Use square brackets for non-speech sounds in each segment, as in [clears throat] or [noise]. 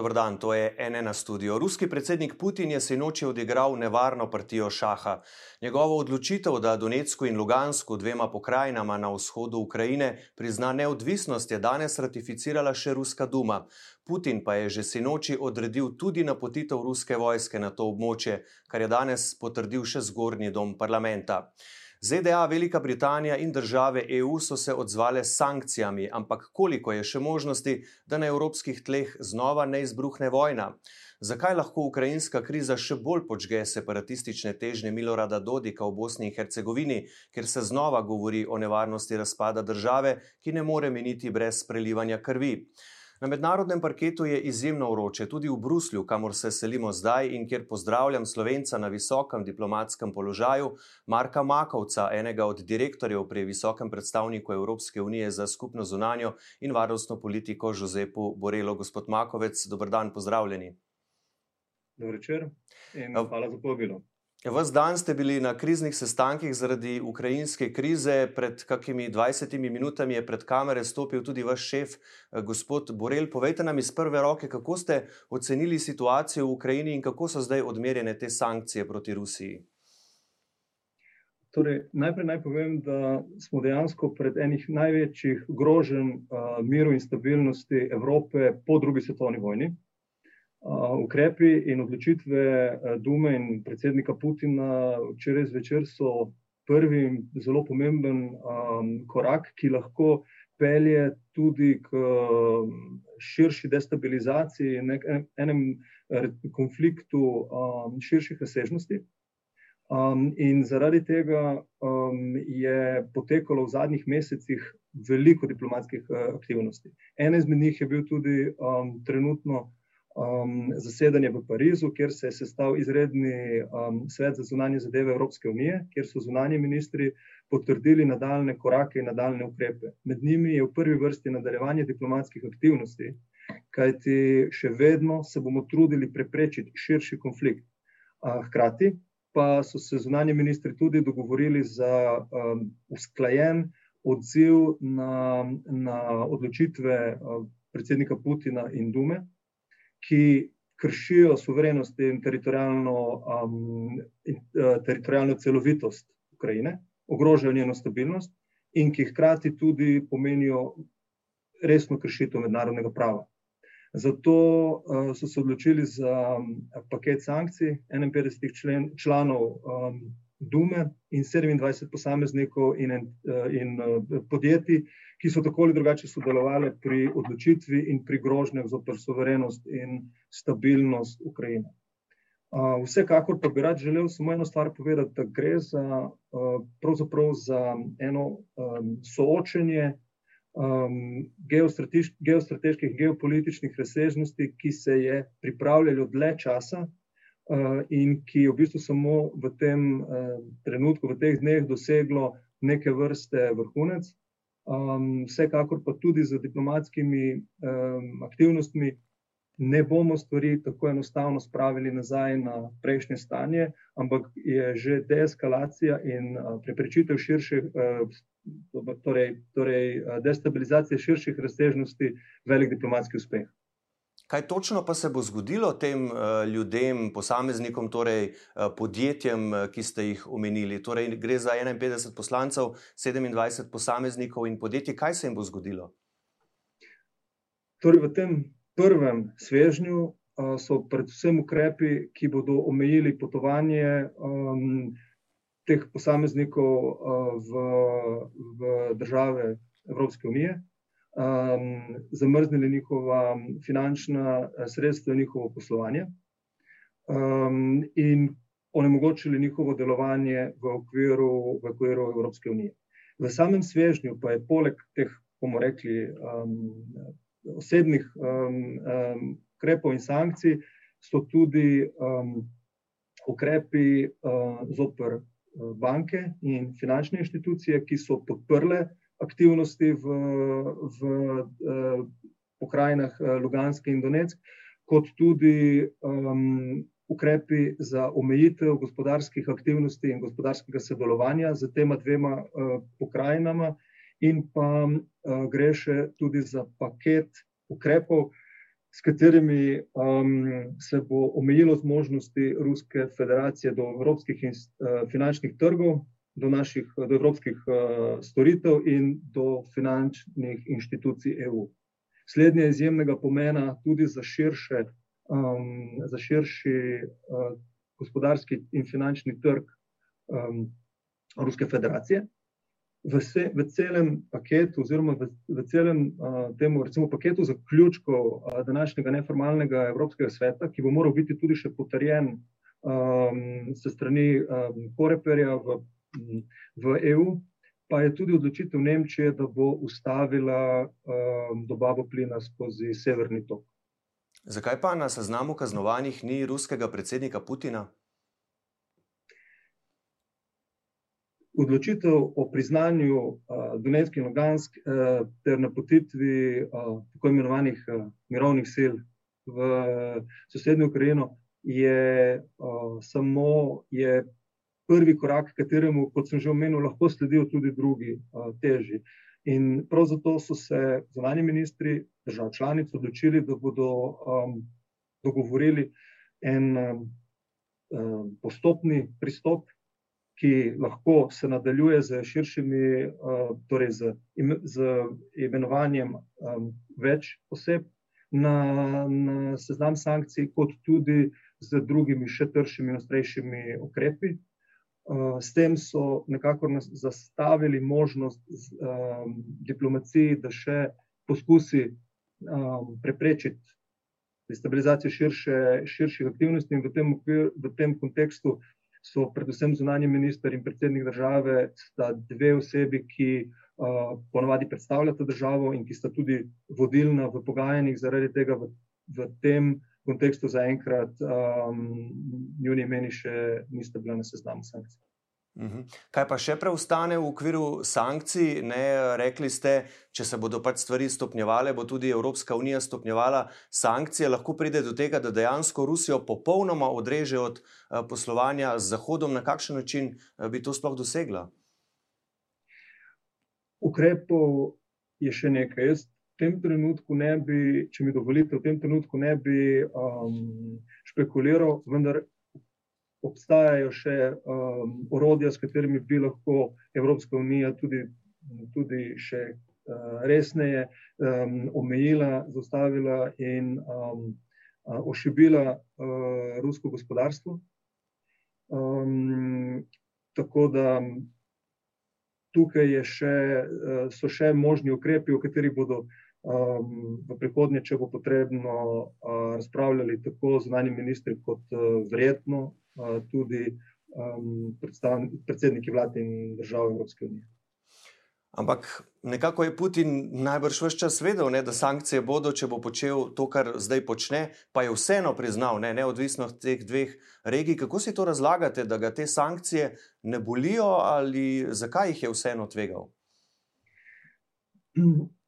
Dobro dan, to je NN studio. Ruski predsednik Putin je se noči odigral nevarno partijo šaha. Njegovo odločitev, da Donetsku in Lugansku, dvema pokrajinama na vzhodu Ukrajine, prizna neodvisnost, je danes ratificirala še Ruska duma. Putin pa je že sinoči odredil tudi napotitev ruske vojske na to območje, kar je danes potrdil še zgornji dom parlamenta. ZDA, Velika Britanija in države EU so se odzvale s sankcijami, ampak koliko je še možnosti, da na evropskih tleh znova ne izbruhne vojna? Zakaj lahko ukrajinska kriza še bolj počge separatistične težnje Milorada Dodika v Bosni in Hercegovini, ker se znova govori o nevarnosti razpada države, ki ne more miniti brez prelivanja krvi? Na mednarodnem parketu je izjemno vroče, tudi v Bruslju, kamor se selimo zdaj in kjer pozdravljam slovenca na visokem diplomatskem položaju, Marka Makovca, enega od direktorjev pri visokem predstavniku Evropske unije za skupno zunanjo in varnostno politiko Žozepu Borelo. Gospod Makovec, dober dan, pozdravljeni. Dobro večer in hvala za povabilo. Ves dan ste bili na kriznih sestankih zaradi ukrajinske krize. Pred kakimi 20 minutami je pred kamere stopil tudi vaš šef, eh, gospod Borel. Povejte nam iz prve roke, kako ste ocenili situacijo v Ukrajini in kako so zdaj odmerjene te sankcije proti Rusiji. Torej, najprej naj povem, da smo dejansko pred enih največjih groženj uh, miru in stabilnosti Evrope po drugi svetovni vojni ukrepi in odločitve Dume in predsednika Putina včeraj zvečer so prvi zelo pomemben um, korak, ki lahko pelje tudi k širši destabilizaciji in enem konfliktu um, širših razsežnosti. Um, in zaradi tega um, je potekalo v zadnjih mesecih veliko diplomatskih uh, aktivnosti. Ena izmed njih je bil tudi um, trenutno um, zasedanje v Parizu, kjer se je sestal izredni um, svet za zunanje zadeve Evropske unije, kjer so zunanje ministri potrdili nadaljne korake in nadaljne ukrepe. Med njimi je v prvi vrsti nadaljevanje diplomatskih aktivnosti, kajti še vedno se bomo trudili preprečiti širši konflikt. Uh, hkrati pa so se zunanje ministri tudi dogovorili za um, usklajen odziv na, na odločitve uh, predsednika Putina in Dume, ki kršijo suverenost in teritorijalno, um, uh, teritorijalno celovitost Ukrajine, ogrožajo njeno stabilnost in ki hkrati tudi pomenijo resno kršitev mednarodnega prava. Zato uh, so se odločili za um, paket sankcij 51 člen, članov um, Dume in 27 posameznikov in, in, in uh, podjetij, ki so tako ali drugače sodelovali pri odločitvi in pri grožnjah zoper soverenost in stabilnost Ukrajine. Uh, vsekakor pa bi rad želel samo eno stvar povedati, da gre za, uh, za eno soočenje um, geostrateških, geopolitičnih razsežnosti, ki se je pripravljalo dlje časa in ki je v bistvu samo v tem uh, trenutku, v teh dneh doseglo neke vrste vrhunec um, vsekakor pa tudi z diplomatskimi um, aktivnostmi ne bomo stvari tako enostavno spravili nazaj na prejšnje stanje, ampak je že deeskalacija in uh, preprečitev širših, uh, torej, torej destabilizacije širših razsežnosti, velik diplomatski uspeh. Kaj točno pa se bo zgodilo tem uh, ljudem, posameznikom, torej uh, podjetjem, uh, ki ste jih omenili? Torej, gre za 51 poslancev, 27 posameznikov in podjetij. Kaj se jim bo zgodilo? Torej, v tem prvem svežnju uh, so predvsem ukrepi, ki bodo omejili potovanje um, teh posameznikov uh, v, v države Evropske unije um, zamrznili njihova finančna eh, sredstva in njihovo poslovanje um, in onemogočili njihovo delovanje v okviru, v okviru Evropske unije. V samem svežnju pa je poleg teh, bomo rekli, um, osebnih ukrepov um, um, in sankcij, so tudi um, ukrepi uh, zoper banke in finančne inštitucije, ki so podprle aktivnosti v, v eh, pokrajinah eh, Luganske in Donetsk, kot tudi um, ukrepi za omejitev gospodarskih aktivnosti in gospodarskega sodelovanja z tema dvema uh, pokrajinama, in pa uh, gre še tudi za paket ukrepov, s katerimi um, se bo omejilo zmožnosti Ruske federacije do evropskih in, uh, finančnih trgov, do naših do evropskih uh, storitev in do finančnih inštitucij EU. Slednje je izjemnega pomena tudi za širše um, za širši uh, gospodarski in finančni trg um, Ruske federacije. V, se, v celem paketu, oziroma v, v celem uh, temu, recimo, paketu zaključkov uh, današnjega neformalnega Evropskega sveta, ki bo moral biti tudi še potrjen um, se strani um, Koreperja v, v EU, pa je tudi odločitev Nemčije, da bo ustavila um, dobavo plina skozi severni tok. Zakaj pa na seznamu kaznovanih ni ruskega predsednika Putina? Odločitev o priznanju uh, Donetsk in Lugansk uh, ter napotitvi uh, tako imenovanih uh, mirovnih sil v uh, sosednjo Ukrajino je uh, samo je prvi korak, kateremu, kot sem že omenil, lahko sledijo tudi drugi, težji. In prav zato so se zunani ministri držav članic odločili, da bodo um, dogovorili en um, um, postopni pristop, ki lahko se nadaljuje z širšimi, uh, torej z, z imenovanjem um, več oseb na, na seznam sankcij, kot tudi z drugimi, še tršimi in ostrejšimi ukrepi. Uh, s tem so nekako zastavili možnost um, diplomaciji, da še poskusi um, preprečiti destabilizacijo širše, širših aktivnosti. In v tem, okvir, v tem kontekstu so predvsem zunanji minister in predsednik države, sta dve osebi, ki uh, ponovadi predstavljata državo in ki sta tudi vodilna v pogajanjih, zaradi tega v, v tem kontekstu zaenkrat um, njuni meni še niste bili na seznamu sankcij. Mhm. Kaj pa še preostane v okviru sankcij? Ne, rekli ste, če se bodo pač stvari stopnjevale, bo tudi Evropska unija stopnjevala sankcije. Lahko pride do tega, da dejansko Rusijo popolnoma odreže od eh, poslovanja z Zahodom. Na kakšen način eh, bi to sploh dosegla? Ukrepov je še nekaj. Jaz tem trenutku ne bi, če mi dovolite, v tem trenutku ne bi um, špekuliral, vendar obstajajo še um, orodja, s katerimi bi lahko Evropska unija tudi, tudi še uh, resneje um, omejila, zaustavila in um, uh, ošibila uh, rusko gospodarstvo. Um, tako da tukaj še, uh, so še možni ukrepi, o katerih bodo. Um, v prihodnje, če bo potrebno, uh, razpravljali tako zunani ministri, kot uh, verjetno tudi um, predsedniki vlad in držav Evropske unije. Ampak nekako je Putin najbrž vse čas vedel, ne, da sankcije bodo, če bo počel to, kar zdaj počne, pa je vseeno priznal, ne, neodvisno od teh dveh regij. Kako si to razlagate, da ga te sankcije ne bolijo ali zakaj jih je vseeno tvegal? [clears throat]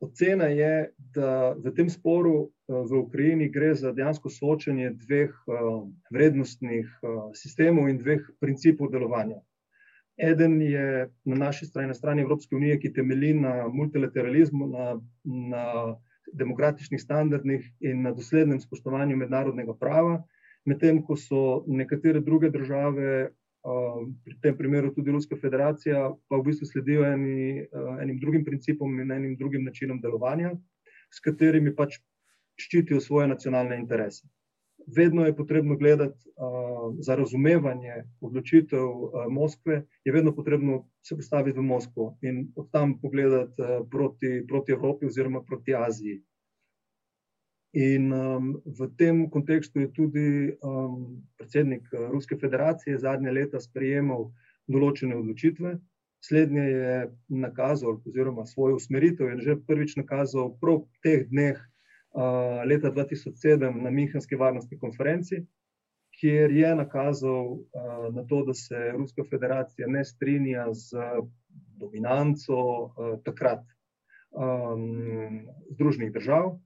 Ocena je, da v tem sporu eh, v Ukrajini gre za dejansko soočenje dveh eh, vrednostnih eh, sistemov in dveh principov delovanja. Eden je na naši strani, na strani Evropske unije, ki temelji na multilateralizmu, na, na demokratičnih standardih in na doslednem spoštovanju mednarodnega prava, medtem ko so nekatere druge države pri tem primeru tudi Ruska federacija, pa v bistvu sledijo eni, enim drugim principom in enim drugim načinom delovanja, s katerimi pač ščitijo svoje nacionalne interese. Vedno je potrebno gledati uh, za razumevanje odločitev uh, Moskve, je vedno potrebno se postaviti v Moskvo in od tam pogledati proti, proti Evropi oziroma proti Aziji. In um, v tem kontekstu je tudi um, predsednik uh, Ruske federacije zadnje leta sprejemal določene odločitve. Slednje je nakazal, oziroma svojo usmeritev, in že prvič nakazal prav v teh dneh uh, leta 2007 na Münchenski varnostni konferenci, kjer je nakazal uh, na to, da se Ruska federacija ne strinja z dominanco uh, takrat um, Združenih držav.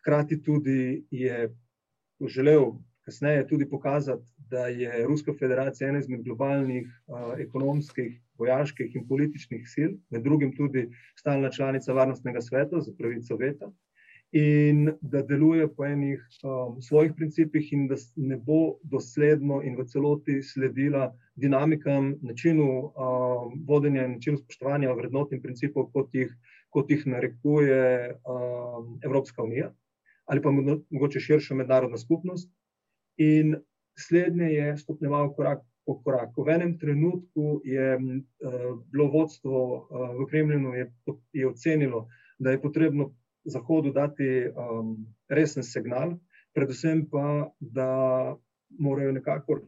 Hkrati tudi je želel kasneje tudi pokazati, da je Ruska federacija ena izmed globalnih uh, ekonomskih, vojaških in političnih sil, med drugim tudi stalna članica Varnostnega sveta za pravico veta. In da deluje po enih um, svojih principih, in da ne bo dosledno in v celoti sledila dinamikam, načinu um, vodenja in načinu spoštovanja vrednot in principov, kot jih, kot jih narekuje um, Evropska unija ali pa mogoče širša mednarodna skupnost. In slednje je stopnjeval korak po koraku. V enem trenutku je uh, bilo vodstvo uh, v Kremlinu je, je ocenilo, da je potrebno Zahodu dati um, resen signal, predvsem pa, da morajo nekako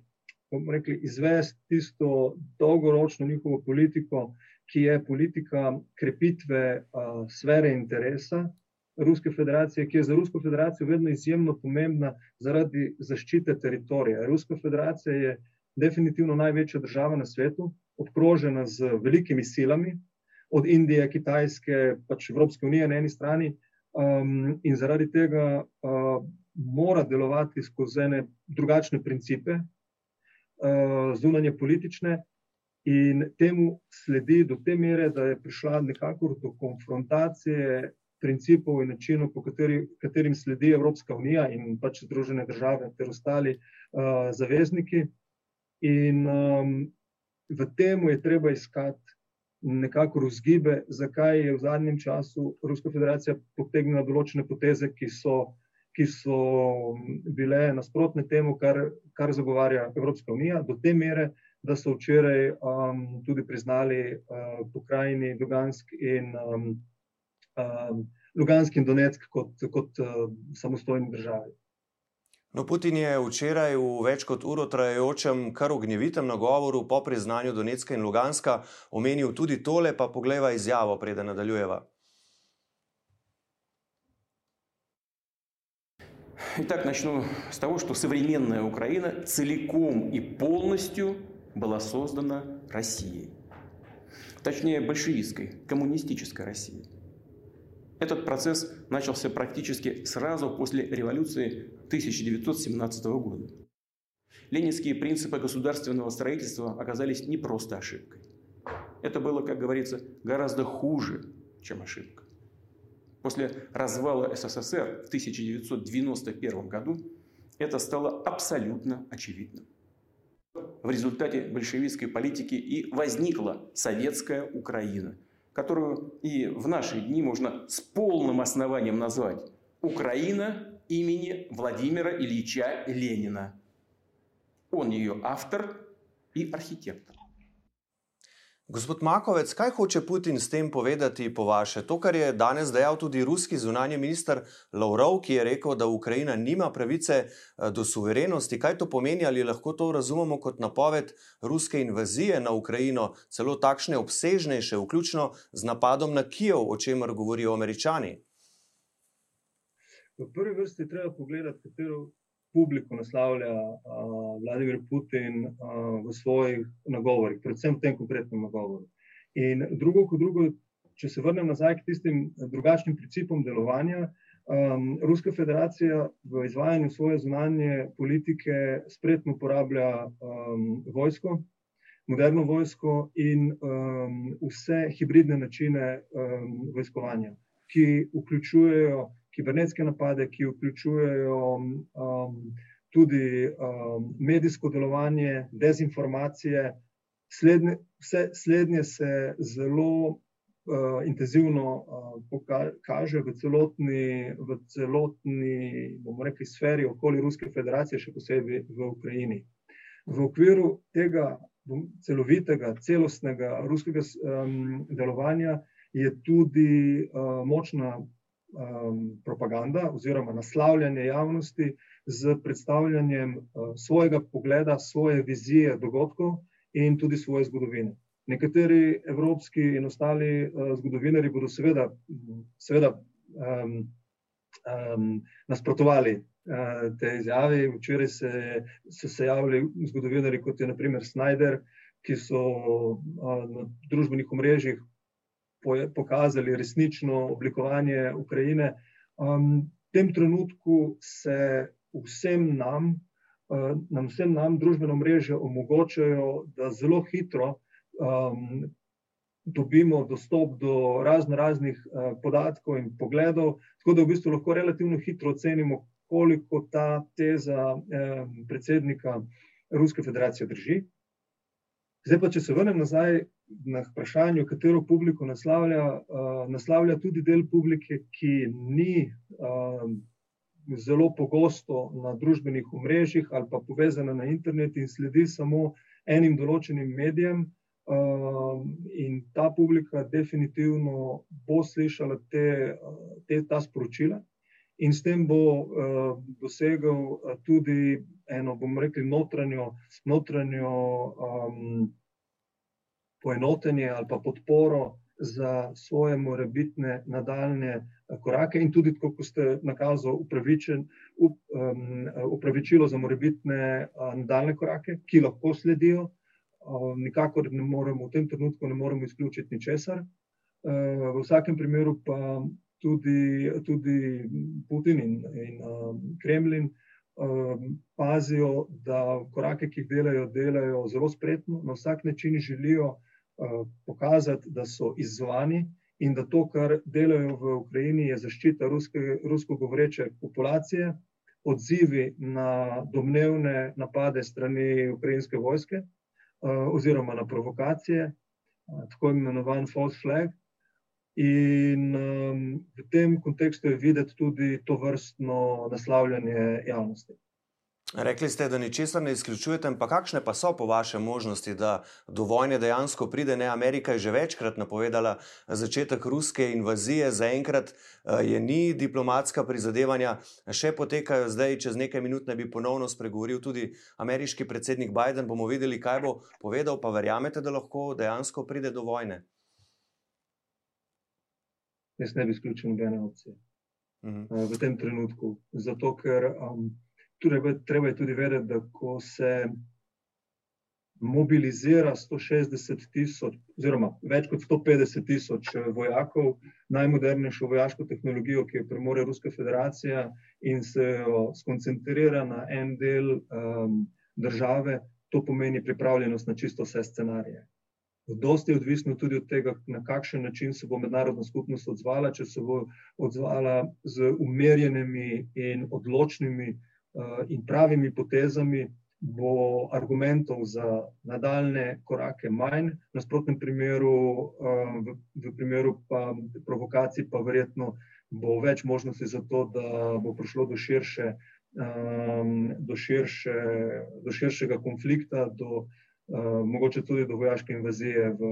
rekli, izvesti tisto dolgoročno njihovo politiko, ki je politika krepitve uh, sfere interesa, Ruske federacije, ki je za Rusko federacijo vedno izjemno pomembna zaradi zaščite teritorija. Ruska federacija je definitivno največja država na svetu, obkrožena z velikimi silami, od Indije, Kitajske, pač Evropske unije na eni strani, um, in zaradi tega uh, mora delovati skozi ene drugačne principe, uh, zunanje politične. In temu sledi do te mere, da je prišla nekako do konfrontacije principov in načinov, po kateri, katerim sledi Evropska unija in pač Združene države ter ostali uh, zavezniki. In um, v tem je treba iskati nekako razgibe, zakaj je v zadnjem času Ruska federacija potegnila določene poteze, ki so, ki so bile nasprotne temu, kar, kar zagovarja Evropska unija, do te mere, da so včeraj um, tudi priznali uh, pokrajini Lugansk in um, um, Lugansk in Donetsk kot, kot uh, samostojni državi. No, Putin je včeraj v več kot uro trajajočem, kar ognjevitem nagovoru po priznanju Donetska in Luganska omenil tudi tole, pa pogleda izjavo, preden nadaljujeva. Итак, начну с того, что современная Украина целиком и полностью была создана Россией. Точнее, большевистской, коммунистической Россией. Этот процесс начался практически сразу после революции 1917 года. Ленинские принципы государственного строительства оказались не просто ошибкой. Это было, как говорится, гораздо хуже, чем ошибка. После развала СССР в 1991 году это стало абсолютно очевидным. В результате большевистской политики и возникла советская Украина – которую и в наши дни можно с полным основанием назвать «Украина имени Владимира Ильича Ленина». Он ее автор и архитектор. Gospod Makovec, kaj hoče Putin s tem povedati po vaše? To, kar je danes dejal tudi ruski zunanji minister Lavrov, ki je rekel, da Ukrajina nima pravice eh, do suverenosti, kaj to pomeni, ali lahko to razumemo kot napoved ruske invazije na Ukrajino, celo takšne obsežnejše, vključno z napadom na Kijev, o čemer govorijo američani? V prvi vrsti treba pogledati, katero publiko naslavlja uh, Vladimir Putin uh, v svojih nagovorih, predvsem v tem konkretnem nagovoru. In drugo, kot drugo, če se vrnem nazaj k tistim drugačnim principom delovanja, um, Ruska federacija v izvajanju svoje zunanje politike spretno uporablja um, vojsko, moderno vojsko in um, vse hibridne načine um, vojskovanja, ki vključujejo kibernetske napade, ki vključujejo um, tudi um, medijsko delovanje, dezinformacije. Slednje, vse, slednje se zelo uh, intenzivno uh, kaže v celotni, v celotni bomo rekli, sferi okoli Ruske federacije, še posebej v Ukrajini. V okviru tega celovitega, celostnega ruskega um, delovanja je tudi uh, močna um, propaganda oziroma naslavljanje javnosti z predstavljanjem uh, svojega pogleda, svoje vizije dogodkov in tudi svoje zgodovine. Nekateri evropski in ostali uh, zgodovinari bodo seveda, seveda um, um, nasprotovali uh, tej izjavi. Včeraj se, so se javili zgodovinari, kot je naprimer Snyder, ki so uh, na družbenih omrežjih pokazali resnično oblikovanje Ukrajine. Um, v tem trenutku se vsem nam, nam vsem nam družbeno mreže omogočajo, da zelo hitro um, dobimo dostop do razno raznih uh, podatkov in pogledov, tako da v bistvu lahko relativno hitro ocenimo, koliko ta teza um, predsednika Ruske federacije drži. Zdaj pa, če se vrnem nazaj na vprašanje, katero publiko naslavlja, uh, naslavlja tudi del publike, ki ni uh, zelo pogosto na družbenih omrežjih ali pa povezana na internet in sledi samo enim določenim medijem. Uh, in ta publika definitivno bo slišala te, te, ta sporočila, in s tem bo uh, dosegel tudi eno, bomo rekli, notranjo, notranjo um, poenotenje ali pa podporo za svoje morebitne nadaljne korake, in tudi, kot ste nakazali, upravičen, up, um, upravičilo za morebitne uh, nadaljne korake, ki lahko sledijo. Uh, nikakor ne moremo, v tem trenutku ne moremo izključiti ničesar. Uh, v vsakem primeru pa tudi, tudi Putin in, in uh, Kremlin um, pazijo, da korake, ki jih delajo, delajo zelo spretno, na vsak način želijo uh, pokazati, da so izzvani in da to, kar delajo v Ukrajini, je zaščita ruske, rusko govoreče populacije, odzivi na domnevne napade strani ukrajinske vojske uh, oziroma na provokacije, uh, tako imenovan false flag. In um, v tem kontekstu je videti tudi to vrstno naslavljanje javnosti. Rekli ste, da ničesar ne izključujete, pa kakšne pa so po vašem možnosti, da do vojne dejansko pride? Ne, Amerika je že večkrat napovedala začetek ruske invazije, zaenkrat uh, je ni diplomatska prizadevanja, še potekajo zdaj, čez nekaj minut ne bi ponovno spregovoril tudi ameriški predsednik Biden. Bomo videli, kaj bo povedal, pa verjamete, da lahko dejansko pride do vojne? jaz ne bi izključil nobene opcije uh -huh. uh, v tem trenutku. Zato, ker um, treba, treba je tudi vedeti, da ko se mobilizira 160 tisoč, oziroma več kot 150 tisoč eh, vojakov, najmodernejšo vojaško tehnologijo, ki jo premore Ruska federacija, in se jo skoncentrira na en del um, države, to pomeni pripravljenost na čisto vse scenarije. Dosti je odvisno tudi od tega, na kakšen način se bo mednarodna skupnost odzvala. Če se bo odzvala z umerjenimi in odločnimi in pravimi potezami, bo argumentov za nadaljne korake manj, v nasprotnem primeru, uh, v, v primeru pa provokacij, pa verjetno bo več možnosti za to, da bo prišlo do širše. Um, do, širše, do širšega konflikta, do uh, mogoče tudi do vojaške invazije v,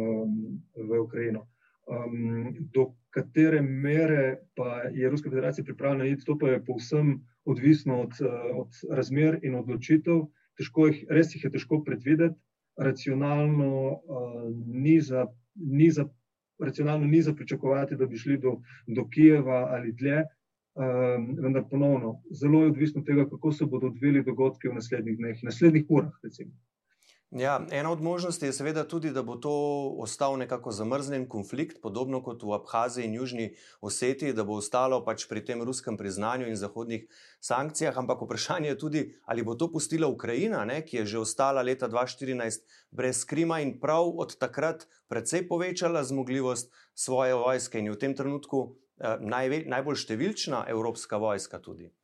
v Ukrajino. Um, do katere mere pa je Ruska federacija pripravljena iti, to pa je povsem odvisno od, od razmer in odločitev. Jih, res jih je težko predvideti, racionalno, uh, ni za, ni za, racionalno ni za pričakovati, da bi šli do, do Kijeva ali dlje. Um, vendar ponovno, zelo je odvisno od tega, kako se bodo odvili dogodki v naslednjih dneh, naslednjih urah. Recimo. Ja, ena od možnosti je seveda tudi, da bo to ostal nekako zamrznjen konflikt, podobno kot v Abhaziji in Južni Osetiji, da bo ostalo pač pri tem ruskem priznanju in zahodnih sankcijah. Ampak vprašanje je tudi, ali bo to pustila Ukrajina, ne, ki je že ostala leta 2014 brez Krima in prav od takrat precej povečala zmogljivost svoje vojske in je v tem trenutku eh, najve, najbolj številčna evropska vojska tudi.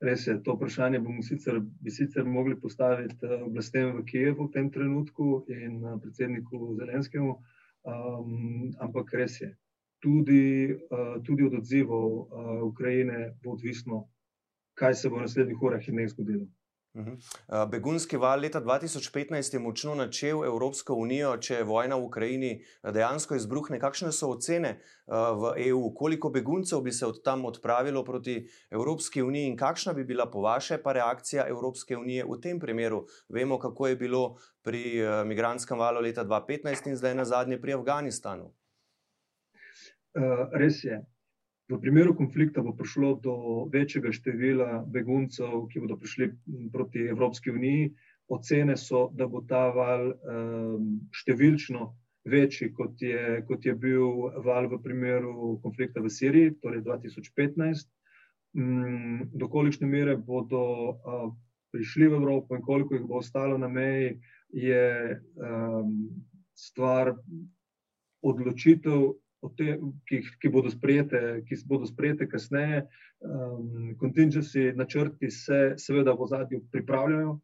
Res je, to vprašanje bomo sicer, bi sicer mogli postaviti eh, oblastem v Kijevu v tem trenutku in eh, predsedniku Zelenskemu, um, ampak res je. Tudi, uh, tudi od odzivov uh, Ukrajine bo odvisno, kaj se bo v naslednjih urah in dneh zgodilo. Mhm. Eh, begunski val leta 2015 je močno načel Evropsko unijo, če je vojna v Ukrajini eh, dejansko izbruhne. Kakšne so ocene eh, v EU, koliko beguncev bi se od tam odpravilo proti Evropski uniji in kakšna bi bila po vaše pa reakcija Evropske unije v tem primeru? Vemo, kako je bilo pri migranskem valu leta 2015 in zdaj na zadnje pri Afganistanu. Res je. V primeru konflikta bo prišlo do večjega števila beguncev, ki bodo prišli proti Evropski uniji. Ocene so, da bo ta val um, številčno večji, kot je, kot je bil val v primeru konflikta v Siriji, torej 2015. mm, do kolikšne mere bodo uh, prišli v Evropo in koliko jih bo ostalo na meji, je um, stvar odločitev, te, ki, ki, bodo sprejete, ki bodo sprejete kasneje. Um, contingency načrti se seveda v zadju pripravljajo,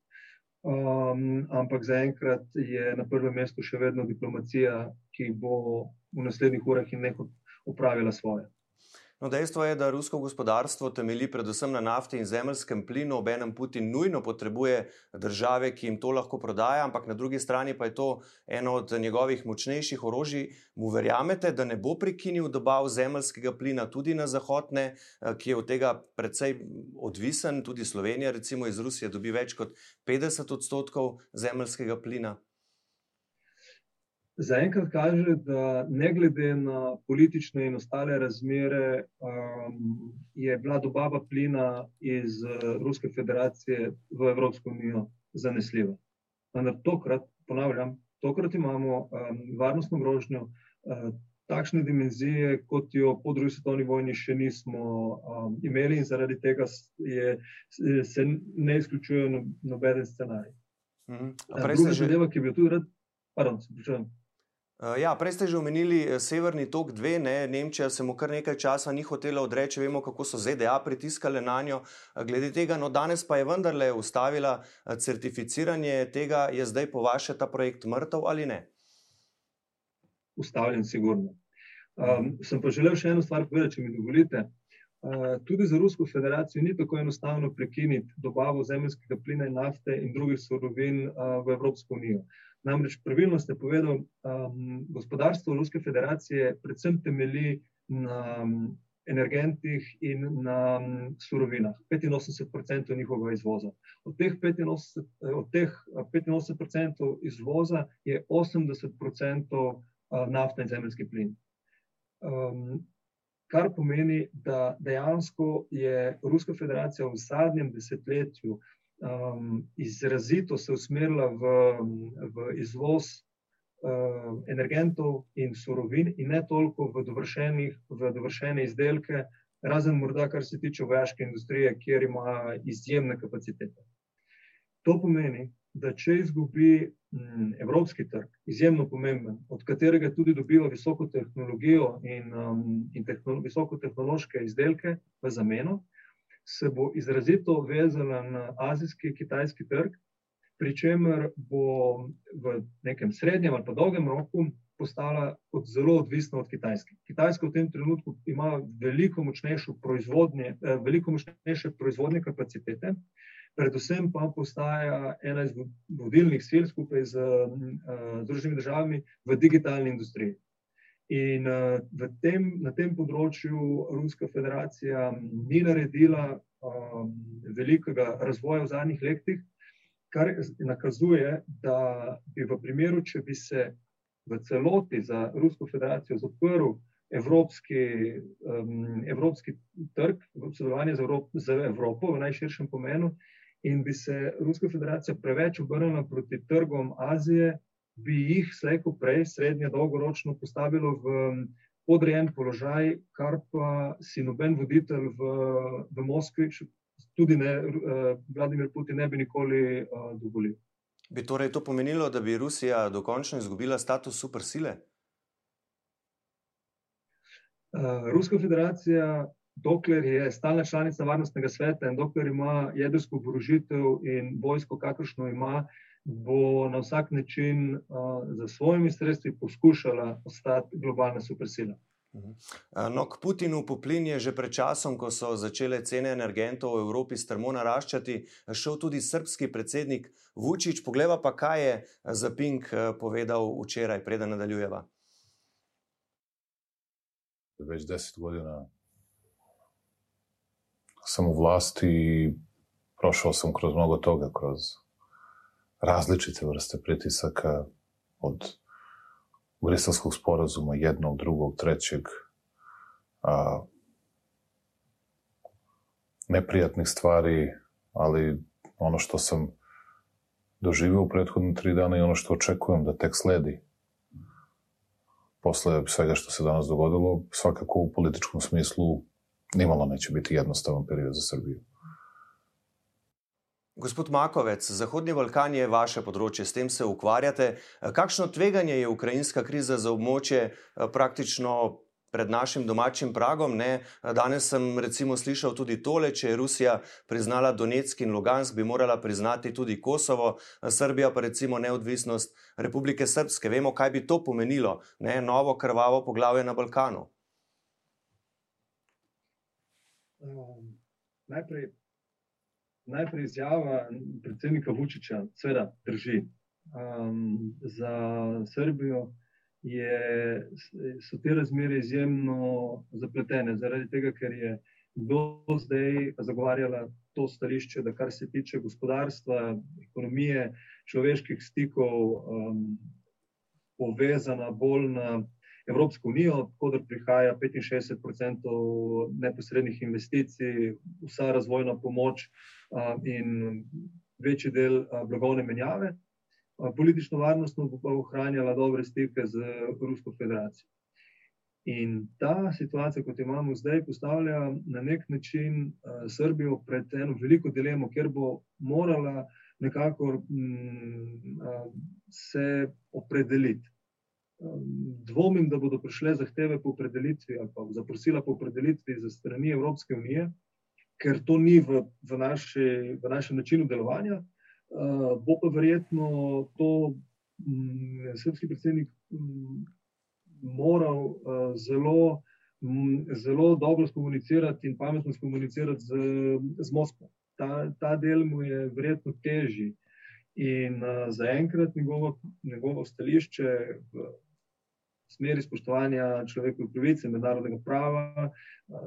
um, ampak zaenkrat je na prvem mestu še vedno diplomacija, ki bo v naslednjih urah in nekaj upravila svoje. No, dejstvo je, da rusko gospodarstvo temelji predvsem na nafti in zemeljskem plinu, obenem Putin nujno potrebuje države, ki jim to lahko prodaja, ampak na drugi strani pa je to eno od njegovih močnejših orožij. Mu verjamete, da ne bo prekinil dobav zemeljskega plina tudi na zahodne, eh, ki je od tega precej odvisen, tudi Slovenija, recimo iz Rusije, dobi več kot 50 odstotkov zemeljskega plina? Zaenkrat kaže, da ne glede na politične in ostale razmere, um, je bila dobava plina iz uh, Ruske federacije v Evropsko unijo zanesljiva. Ampak tokrat, ponavljam, tokrat imamo um, varnostno grožnjo uh, takšne dimenzije, kot jo po drugi svetovni vojni še nismo um, imeli, in zaradi tega je, se ne izključuje no, noben scenarij. Mhm. Druga zadeva, ki bi jo tudi rad, pardon, se pričujem. Eh, ja, prej ste že omenili eh, Severni tok 2, ne? Nemčija se mu kar nekaj časa ni hotela odreči, vemo, kako so ZDA pritiskale na njo. Eh, glede tega, no danes pa je vendarle ustavila certificiranje tega, je zdaj po vaše ta projekt mrtev ali ne? Ustavljen, sigurno. Um, sem pa želel še eno stvar povedati, če mi dovolite. Uh, tudi za Rusko federacijo ni tako enostavno prekiniti dobavo zemljskega plina in nafte in drugih surovin uh, v Evropsko unijo. Namreč pravilno ste povedali, um, gospodarstvo Ruske federacije predvsem temelji na um, energentih in na um, surovinah. 85% njihovega izvoza. Od teh 85%, od teh 85% izvoza je 80% uh, nafta in zemljski plin. Um, kar pomeni, da dejansko je Ruska federacija v zadnjem desetletju um, izrazito se usmerila v, v izvoz uh, energentov in surovin, in ne toliko v, v dovršene izdelke, razen morda, kar se tiče vojaške industrije, kjer ima izjemne kapacitete. To pomeni, da če izgubi m, evropski trg, izjemno pomemben, od katerega tudi dobiva visoko tehnologijo in, um, in tehnolo visoko tehnološke izdelke v zameno, se bo izrazito vezala na azijski, kitajski trg, pri čemer bo v nekem srednjem ali pa dolgem roku postala zelo odvisna od Kitajske. Kitajska v tem trenutku ima veliko proizvodnje, eh, veliko močnejše proizvodne kapacitete, predvsem pa postaja ena iz vodilnih sil skupaj z uh, Združenimi državami v digitalni industriji. In uh, tem, na tem področju Ruska federacija ni naredila um, velikega razvoja v zadnjih letih, kar nakazuje, da bi v primeru, če bi se v celoti za Rusko federacijo zaprl evropski, um, evropski trg, sodelovanje z, Evrop, z Evropo v najširšem pomenu, in bi se Ruska federacija preveč obrnila proti trgom Azije bi jih slejko prej, srednje dolgoročno, postavilo v podrejen položaj, kar pa si noben voditelj v, v Moskvi, tudi ne, uh, Vladimir Putin, ne bi nikoli uh, dovolil. Bi torej to pomenilo, da bi Rusija dokončno izgubila status supersile? Uh, Ruska federacija, dokler je stalna članica Varnostnega sveta in dokler ima jedrsko oborožitev in vojsko, kakršno ima, uh, bo na vsak način uh, za svojimi sredstvi poskušala ostati globalna supersila. Mhm. No, k Putinu poplin je že pred časom, ko so začele cene energentov v Evropi strmo naraščati, šel tudi srpski predsednik Vučić. Pogleda pa, kaj je za Pink povedal včeraj, preden nadaljujeva. Več deset godina sem v vlasti prošel sem kroz mnogo toga, kroz različite vrste pritisaka od Briselskog sporazuma, jednog, drugog, trećeg, a, neprijatnih stvari, ali ono što sam doživio u prethodne tri dana i ono što očekujem da tek sledi posle svega što se danas dogodilo, svakako u političkom smislu nimalo neće biti jednostavan period za Srbiju. Gospod Makovec, Zahodni Balkan je vaše področje, s tem se ukvarjate. Kakšno tveganje je ukrajinska kriza za območje praktično pred našim domačim pragom? Ne? Danes sem recimo slišal tudi tole, če je Rusija priznala Donetsk in Lugansk, bi morala priznati tudi Kosovo, Srbija pa recimo neodvisnost Republike Srpske. Vemo, kaj bi to pomenilo, ne? novo krvavo poglavje na Balkanu. Um, najprej najprej izjava predsednika Vučiča, seveda drži. Um, za Srbijo je, so te razmere izjemno zapletene, zaradi tega, ker je do zdaj zagovarjala to stališče, da kar se tiče gospodarstva, ekonomije, človeških stikov, um, povezana bolj na Evropsko unijo, odkud prihaja 65% neposrednih investicij, vsa razvojna pomoč in večji del blagovne menjave. Politično varnost pa ohranjala dobre stike z Rusko federacijo. In ta situacija, kot jo imamo zdaj, postavlja na nek način Srbijo pred eno veliko dilemo, ker bo morala nekako se opredeliti. Dvomim, da bodo prišle zahteve po opredelitvi ali pa zaprosila po opredelitvi za strani Evropske unije, ker to ni v, v, naši, v našem načinu delovanja. Uh, bo pa verjetno to um, srpski predsednik um, moral uh, zelo, um, zelo dobro skomunicirati in pametno skomunicirati z, z Moskvo. Ta, ta del mu je verjetno težji. In uh, zaenkrat njegovo, njegovo stališče v smeri spoštovanja človekovih pravic, mednarodnega prava,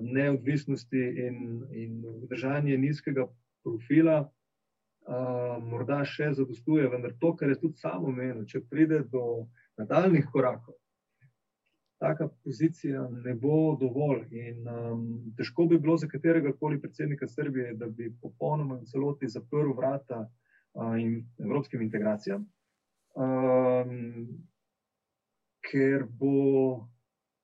neodvisnosti in, in držanja nizkega profila, a, morda še zadostuje, vendar to, kar je tudi samo menilo, če pride do nadaljnih korakov. Taka pozicija ne bo dovolj, in um, težko bi bilo za katerega koli predsednika Srbije, da bi popolnoma in celoti zaprl vrata uh, in evropskim integracijam. Um, ker bo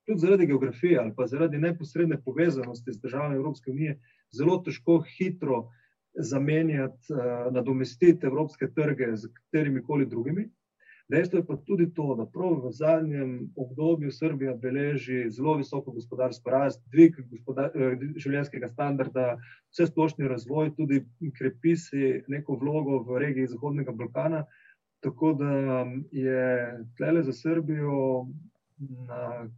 tudi zaradi geografije ali pa zaradi neposredne povezanosti z državami Evropske unije zelo težko hitro zamenjati, uh, nadomestiti evropske trge z katerimi koli drugimi. Dejstvo je pa tudi to, da prav v zadnjem obdobju Srbija beleži zelo visoko gospodarsko rast, dvig eh, življenjskega standarda, vse splošni razvoj, tudi krepi si neko vlogo v regiji Zahodnega Balkana. Tako da je tle za Srbijo na,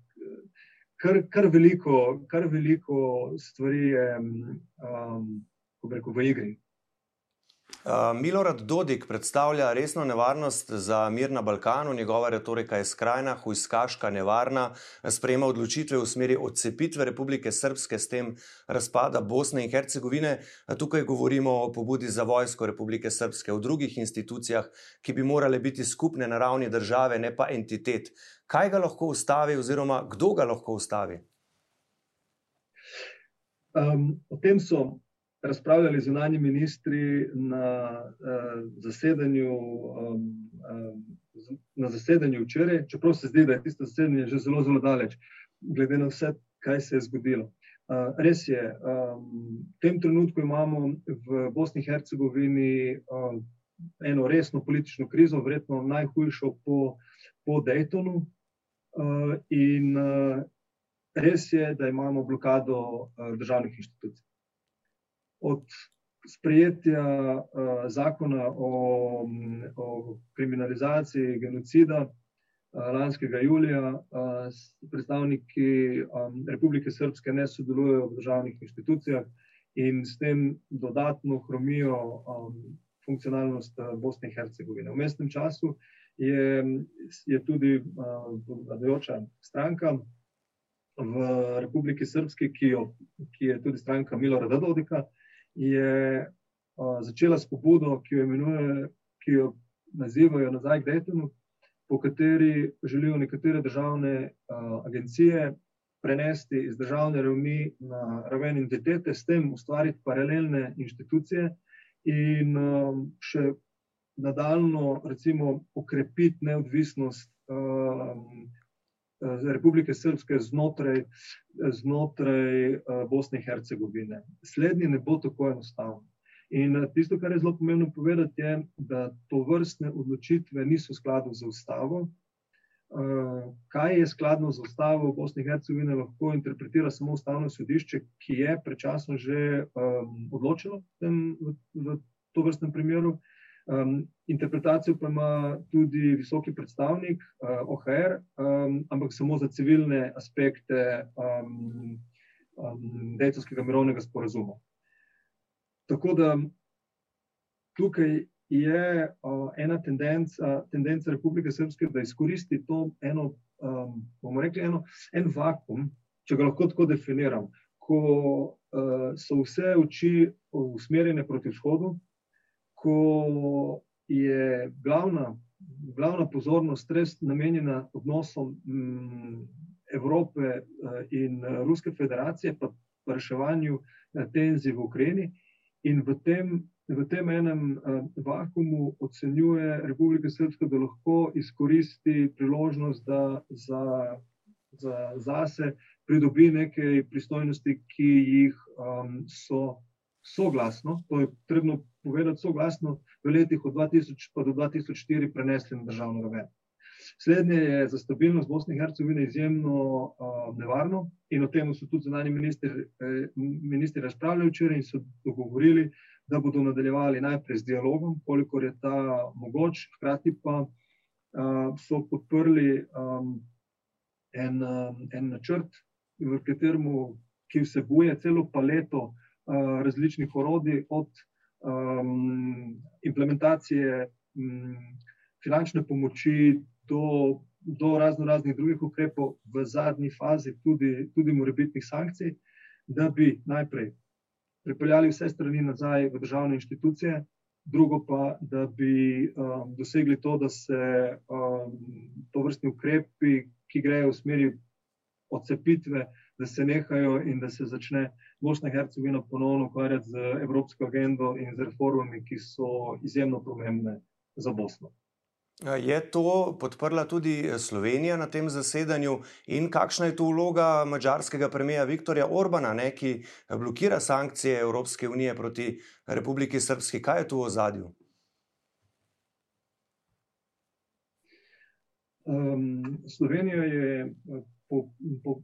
kar, kar, veliko, kar veliko stvari je, um, rekel, v igri. Milorad Dodik predstavlja resno nevarnost za mir na Balkanu, njegova retorika je skrajna, hujskaška, nevarna, sprejema odločitve v smeri odcepitve Republike Srpske, s tem razpada Bosne in Hercegovine. Tukaj govorimo o pobudi za vojsko Republike Srpske, o drugih institucijah, ki bi morale biti skupne na ravni države, ne pa entitet. Kaj ga lahko ustavi, oziroma kdo ga lahko ustavi? Um, o tem so razpravljali zunanji ministri na uh, zasedanju. Um, um, Na zasedanju včeraj, čeprav se zdi, da je tisto zasedanje že zelo, zelo daleč, glede na vse, kaj se je zgodilo. Uh, res je, um, v tem trenutku imamo v Bosni in Hercegovini um, eno resno politično krizo, verjetno najhujšo po, po Daytonu. Uh, in uh, res je, da imamo blokado uh, državnih inštitucij od sprejetja uh, zakona o, o kriminalizaciji genocida uh, lanskega julija, uh, predstavniki um, Republike Srpske ne sodelujejo v državnih inštitucijah in s tem dodatno hromijo um, funkcionalnost Bosne in Hercegovine. V mestnem času je, je tudi vladajoča stranka. V Republiki Srpski, ki, jo, ki je tudi stranka Milorada Dodika, uh, je uh, začela s pobudo, ki jo, imenuje, ki jo nazivajo nazaj k Daytonu, po kateri želijo nekatere državne uh, agencije prenesti iz državne ravni na raven identitete, s tem ustvariti paralelne inštitucije in um, še nadaljno, recimo, okrepiti neodvisnost um, Republike Srpske znotraj, znotraj Bosne in Hercegovine. Slednji ne bo tako enostavno. In tisto, kar je zelo pomembno povedati, je, da to vrstne odločitve niso v skladu z ustavo. Kaj je skladno z ustavo v Bosni in Hercegovini, lahko interpretira samo ustavno sodišče, ki je predčasno že um, odločilo v, tem, v, v to vrstnem primeru. Um, interpretacijo pa ima tudi visoki predstavnik uh, OHR, um, ampak samo za civilne aspekte um, um, Dejtovskega mirovnega sporazuma. Tako da tukaj je uh, ena tendenca, tendenca Republike Srpske, da izkoristi to eno, um, bomo rekli, eno, en vakum, če ga lahko tako definiram, ko uh, so vse oči usmerjene proti vzhodu, ko je glavna, glavna pozornost res namenjena odnosom m, Evrope eh, in Ruske federacije, pa reševanju eh, tenzij v Ukrajini. In v tem, v tem enem vakumu ocenjuje Republika Srpska, da lahko izkoristi priložnost, da za, za zase pridobi nekaj pristojnosti, ki jih um, so soglasno, to je potrebno povedati soglasno, v letih od 2000 pa do 2004 prenesli na državno raven. Slednje je za stabilnost Bosne in Hercegovine izjemno uh, nevarno in o tem so tudi zunani ministri, eh, razpravljali včeraj in so dogovorili, da bodo nadaljevali najprej z dialogom, kolikor je ta mogoč, hkrati pa uh, so podprli um, en, um, en načrt, v katerem, ki vsebuje celo paleto različnih orodij, od um, implementacije um, finančne pomoči do, do razno raznih drugih ukrepov, v zadnji fazi tudi, tudi morebitnih sankcij, da bi najprej pripeljali vse strani nazaj v državne inštitucije, drugo pa, da bi um, dosegli to, da se um, to vrstni ukrepi, ki grejo v smeri odcepitve, da se nehajo in da se začne Bosna in Hercegovina ponovno ukvarjati z evropsko agendo in z reformami, ki so izjemno pomembne za Bosno. Je to podprla tudi Slovenija na tem zasedanju in kakšna je tu vloga mačarskega premija Viktorja Orbana, ne, ki blokira sankcije Evropske unije proti Republiki Srpski? Kaj je tu v ozadju? Um, Slovenija je po, po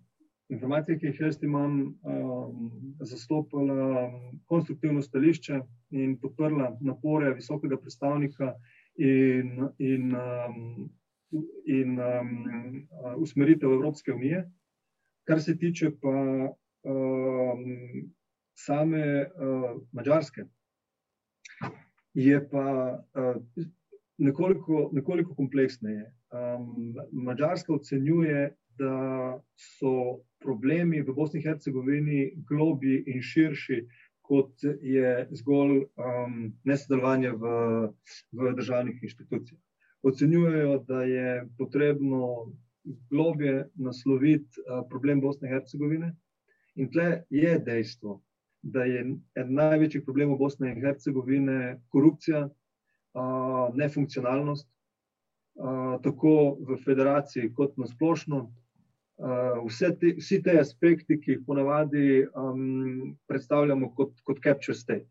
informacije, ki jih jaz imam, um, zastopala konstruktivno stališče in podprla napore visokega predstavnika in, in, um, in um, usmeritev Evropske unije. Kar se tiče pa um, same uh, Mačarske, je pa uh, nekoliko, nekoliko kompleksneje. Um, Mačarska ocenjuje, da so problemi v Bosni in Hercegovini globji in širši, kot je zgolj um, nesodelovanje v, v državnih inštitucijah. Ocenjujejo, da je potrebno globje nasloviti uh, problem Bosne in Hercegovine, in tle je dejstvo, da je eden največjih problemov Bosne in Hercegovine korupcija, uh, nefunkcionalnost, uh, tako v federaciji, kot na splošno, vse te, vsi te aspekti, ki jih ponavadi um, predstavljamo kot, kot capture state.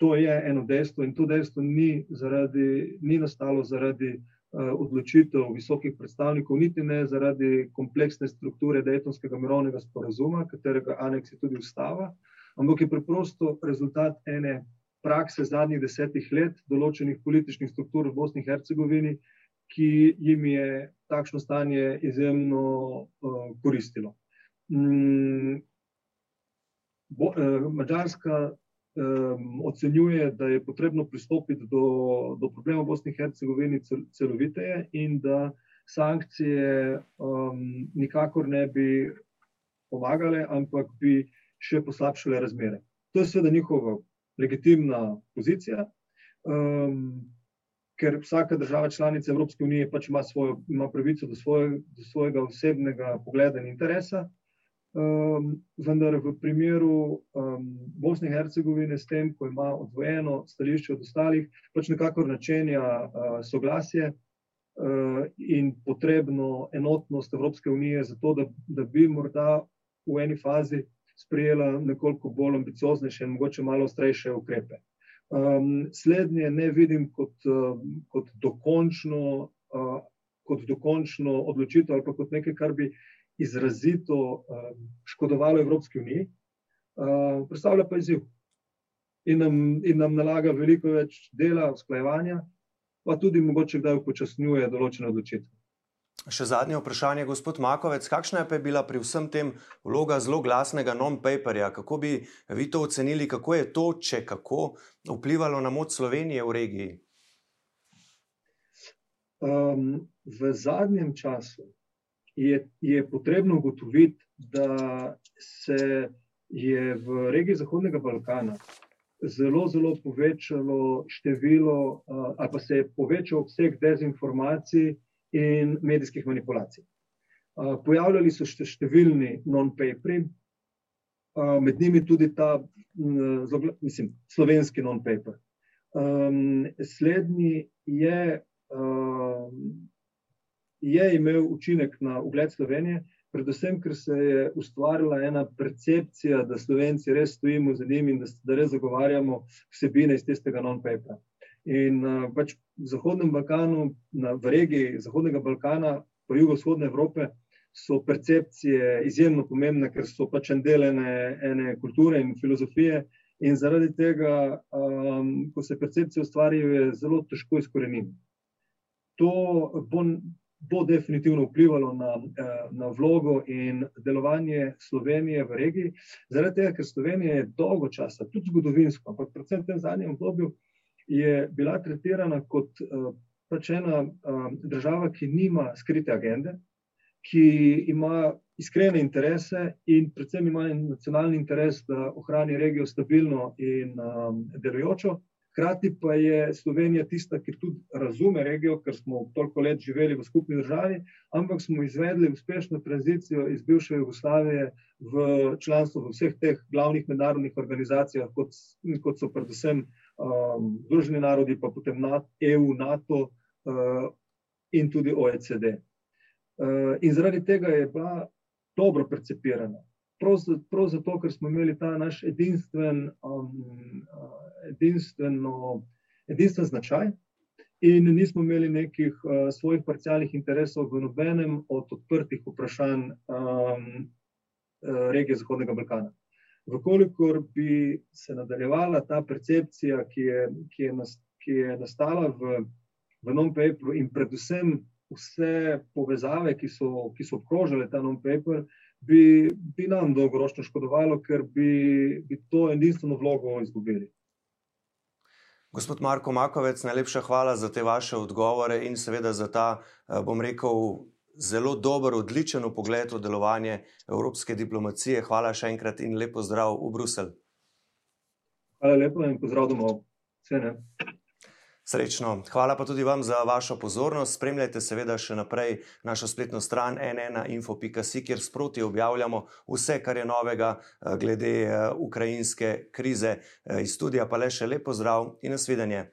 To je eno dejstvo in to dejstvo ni, zaradi, ni nastalo zaradi uh, odločitev visokih predstavnikov, niti ne zaradi kompleksne strukture Dejtonskega mirovnega sporazuma, katerega aneks je tudi ustava, ampak je preprosto rezultat ene prakse zadnjih desetih let določenih političnih struktur v Bosni in Hercegovini, ki jim je takšno stanje izjemno uh, koristilo. Mm, bo, uh, Mačarska um, ocenjuje, da je potrebno pristopiti do, do problema Bosne in Hercegovine cel, celoviteje in da sankcije um, nikakor ne bi pomagale, ampak bi še poslabšale razmere. To je seveda njihova legitimna pozicija. Um, ker vsaka država članica Evropske unije pač ima, svojo, ima pravico do, svoje, do svojega osebnega pogleda in interesa. Um, vendar v primeru um, Bosne in Hercegovine, s tem, ko ima odvojeno stališče od ostalih, pač nekako načenja uh, soglasje in potrebno enotnost Evropske unije, zato da, da bi morda v eni fazi sprejela nekoliko bolj ambicioznejše in mogoče malo ostrejše ukrepe. Um, slednje ne vidim kot, kot, dokončno, uh, kot dokončno odločitev ali pa kot nekaj, kar bi izrazito uh, škodovalo Evropski uniji, predstavlja pa izziv in nam, in nam nalaga veliko več dela, usklajevanja, pa tudi mogoče kdaj upočasnjuje določene odločitve. Še zadnje vprašanje, gospod Makovec, kakšna je bila pri vsem tem vloga zelo glasnega non-paperja? Kako bi vi to ocenili, kako je to, če kako, vplivalo na moč Slovenije v regiji? Um, v zadnjem času je, je potrebno ugotoviti, da se je v regiji Zahodnega Balkana zelo, zelo povečalo število, uh, ali pa se je povečal obseg dezinformacij in medijskih manipulacij. Uh, pojavljali so se številni non-paperi, uh, med njimi tudi ta, uh, zelo, mislim, slovenski non-paper. Um, slednji je, je imel učinek na ugled Slovenije, predvsem, ker se je ustvarila ena percepcija, da Slovenci res stojimo za njimi in da, da res zagovarjamo vsebine iz tistega non-papera. In uh, pač v Zahodnem Balkanu, na, v regiji Zahodnega Balkana, pa jugovzhodne Evrope, so percepcije izjemno pomembne, ker so pač en del ene, ene kulture in filozofije. In zaradi tega, um, ko se percepcije ustvarijo, je zelo težko izkoreniti. To bo bo definitivno vplivalo na, eh, na vlogo in delovanje Slovenije v regiji, zaradi tega, ker Slovenija je dolgo časa, tudi zgodovinsko, ampak predvsem v tem zadnjem obdobju, je bila tretirana kot eh, pač ena eh, država, ki nima skrite agende, ki ima iskrene interese in predvsem ima nacionalni interes, da ohrani regijo stabilno in delujočo. Hkrati pa je Slovenija tista, ki tudi razume regijo, ker smo toliko let živeli v skupni državi, ampak smo izvedli uspešno tranzicijo iz bivše Jugoslavije v članstvo v vseh teh glavnih mednarodnih organizacijah, kot, kot so predvsem um, Združeni narodi, pa potem EU, NATO uh, in tudi OECD. Uh, in zaradi tega je bila dobro percepirana prav, prav zato, ker smo imeli ta naš edinstven, um, edinstveno, edinstven značaj in nismo imeli nekih uh, svojih parcialnih interesov v nobenem od odprtih vprašanj um, regije Zahodnega Balkana. Vkolikor bi se nadaljevala ta percepcija, ki je, ki je, nas, ki je nastala v, v non-paperu, in predvsem vse povezave, ki so, ki so obkrožile ta non-paper, bi, bi nam dolgoročno škodovalo, ker bi, bi to edinstveno vlogo izgubili. Gospod Marko Makovec, najlepša hvala za te vaše odgovore in seveda za ta, eh, bom rekel, zelo dober, odličen pogled v delovanje evropske diplomacije. Hvala še enkrat in lepo zdrav v Bruselj. Hvala lepo in pozdrav domov. Vse ne. Srečno. Hvala pa tudi vam za vašo pozornost. Spremljajte seveda še naprej našo spletno stran nnainfo.si, kjer sproti objavljamo vse, kar je novega eh, glede eh, ukrajinske krize. Eh, iz studija pa le še lepo zdrav in nasvidenje.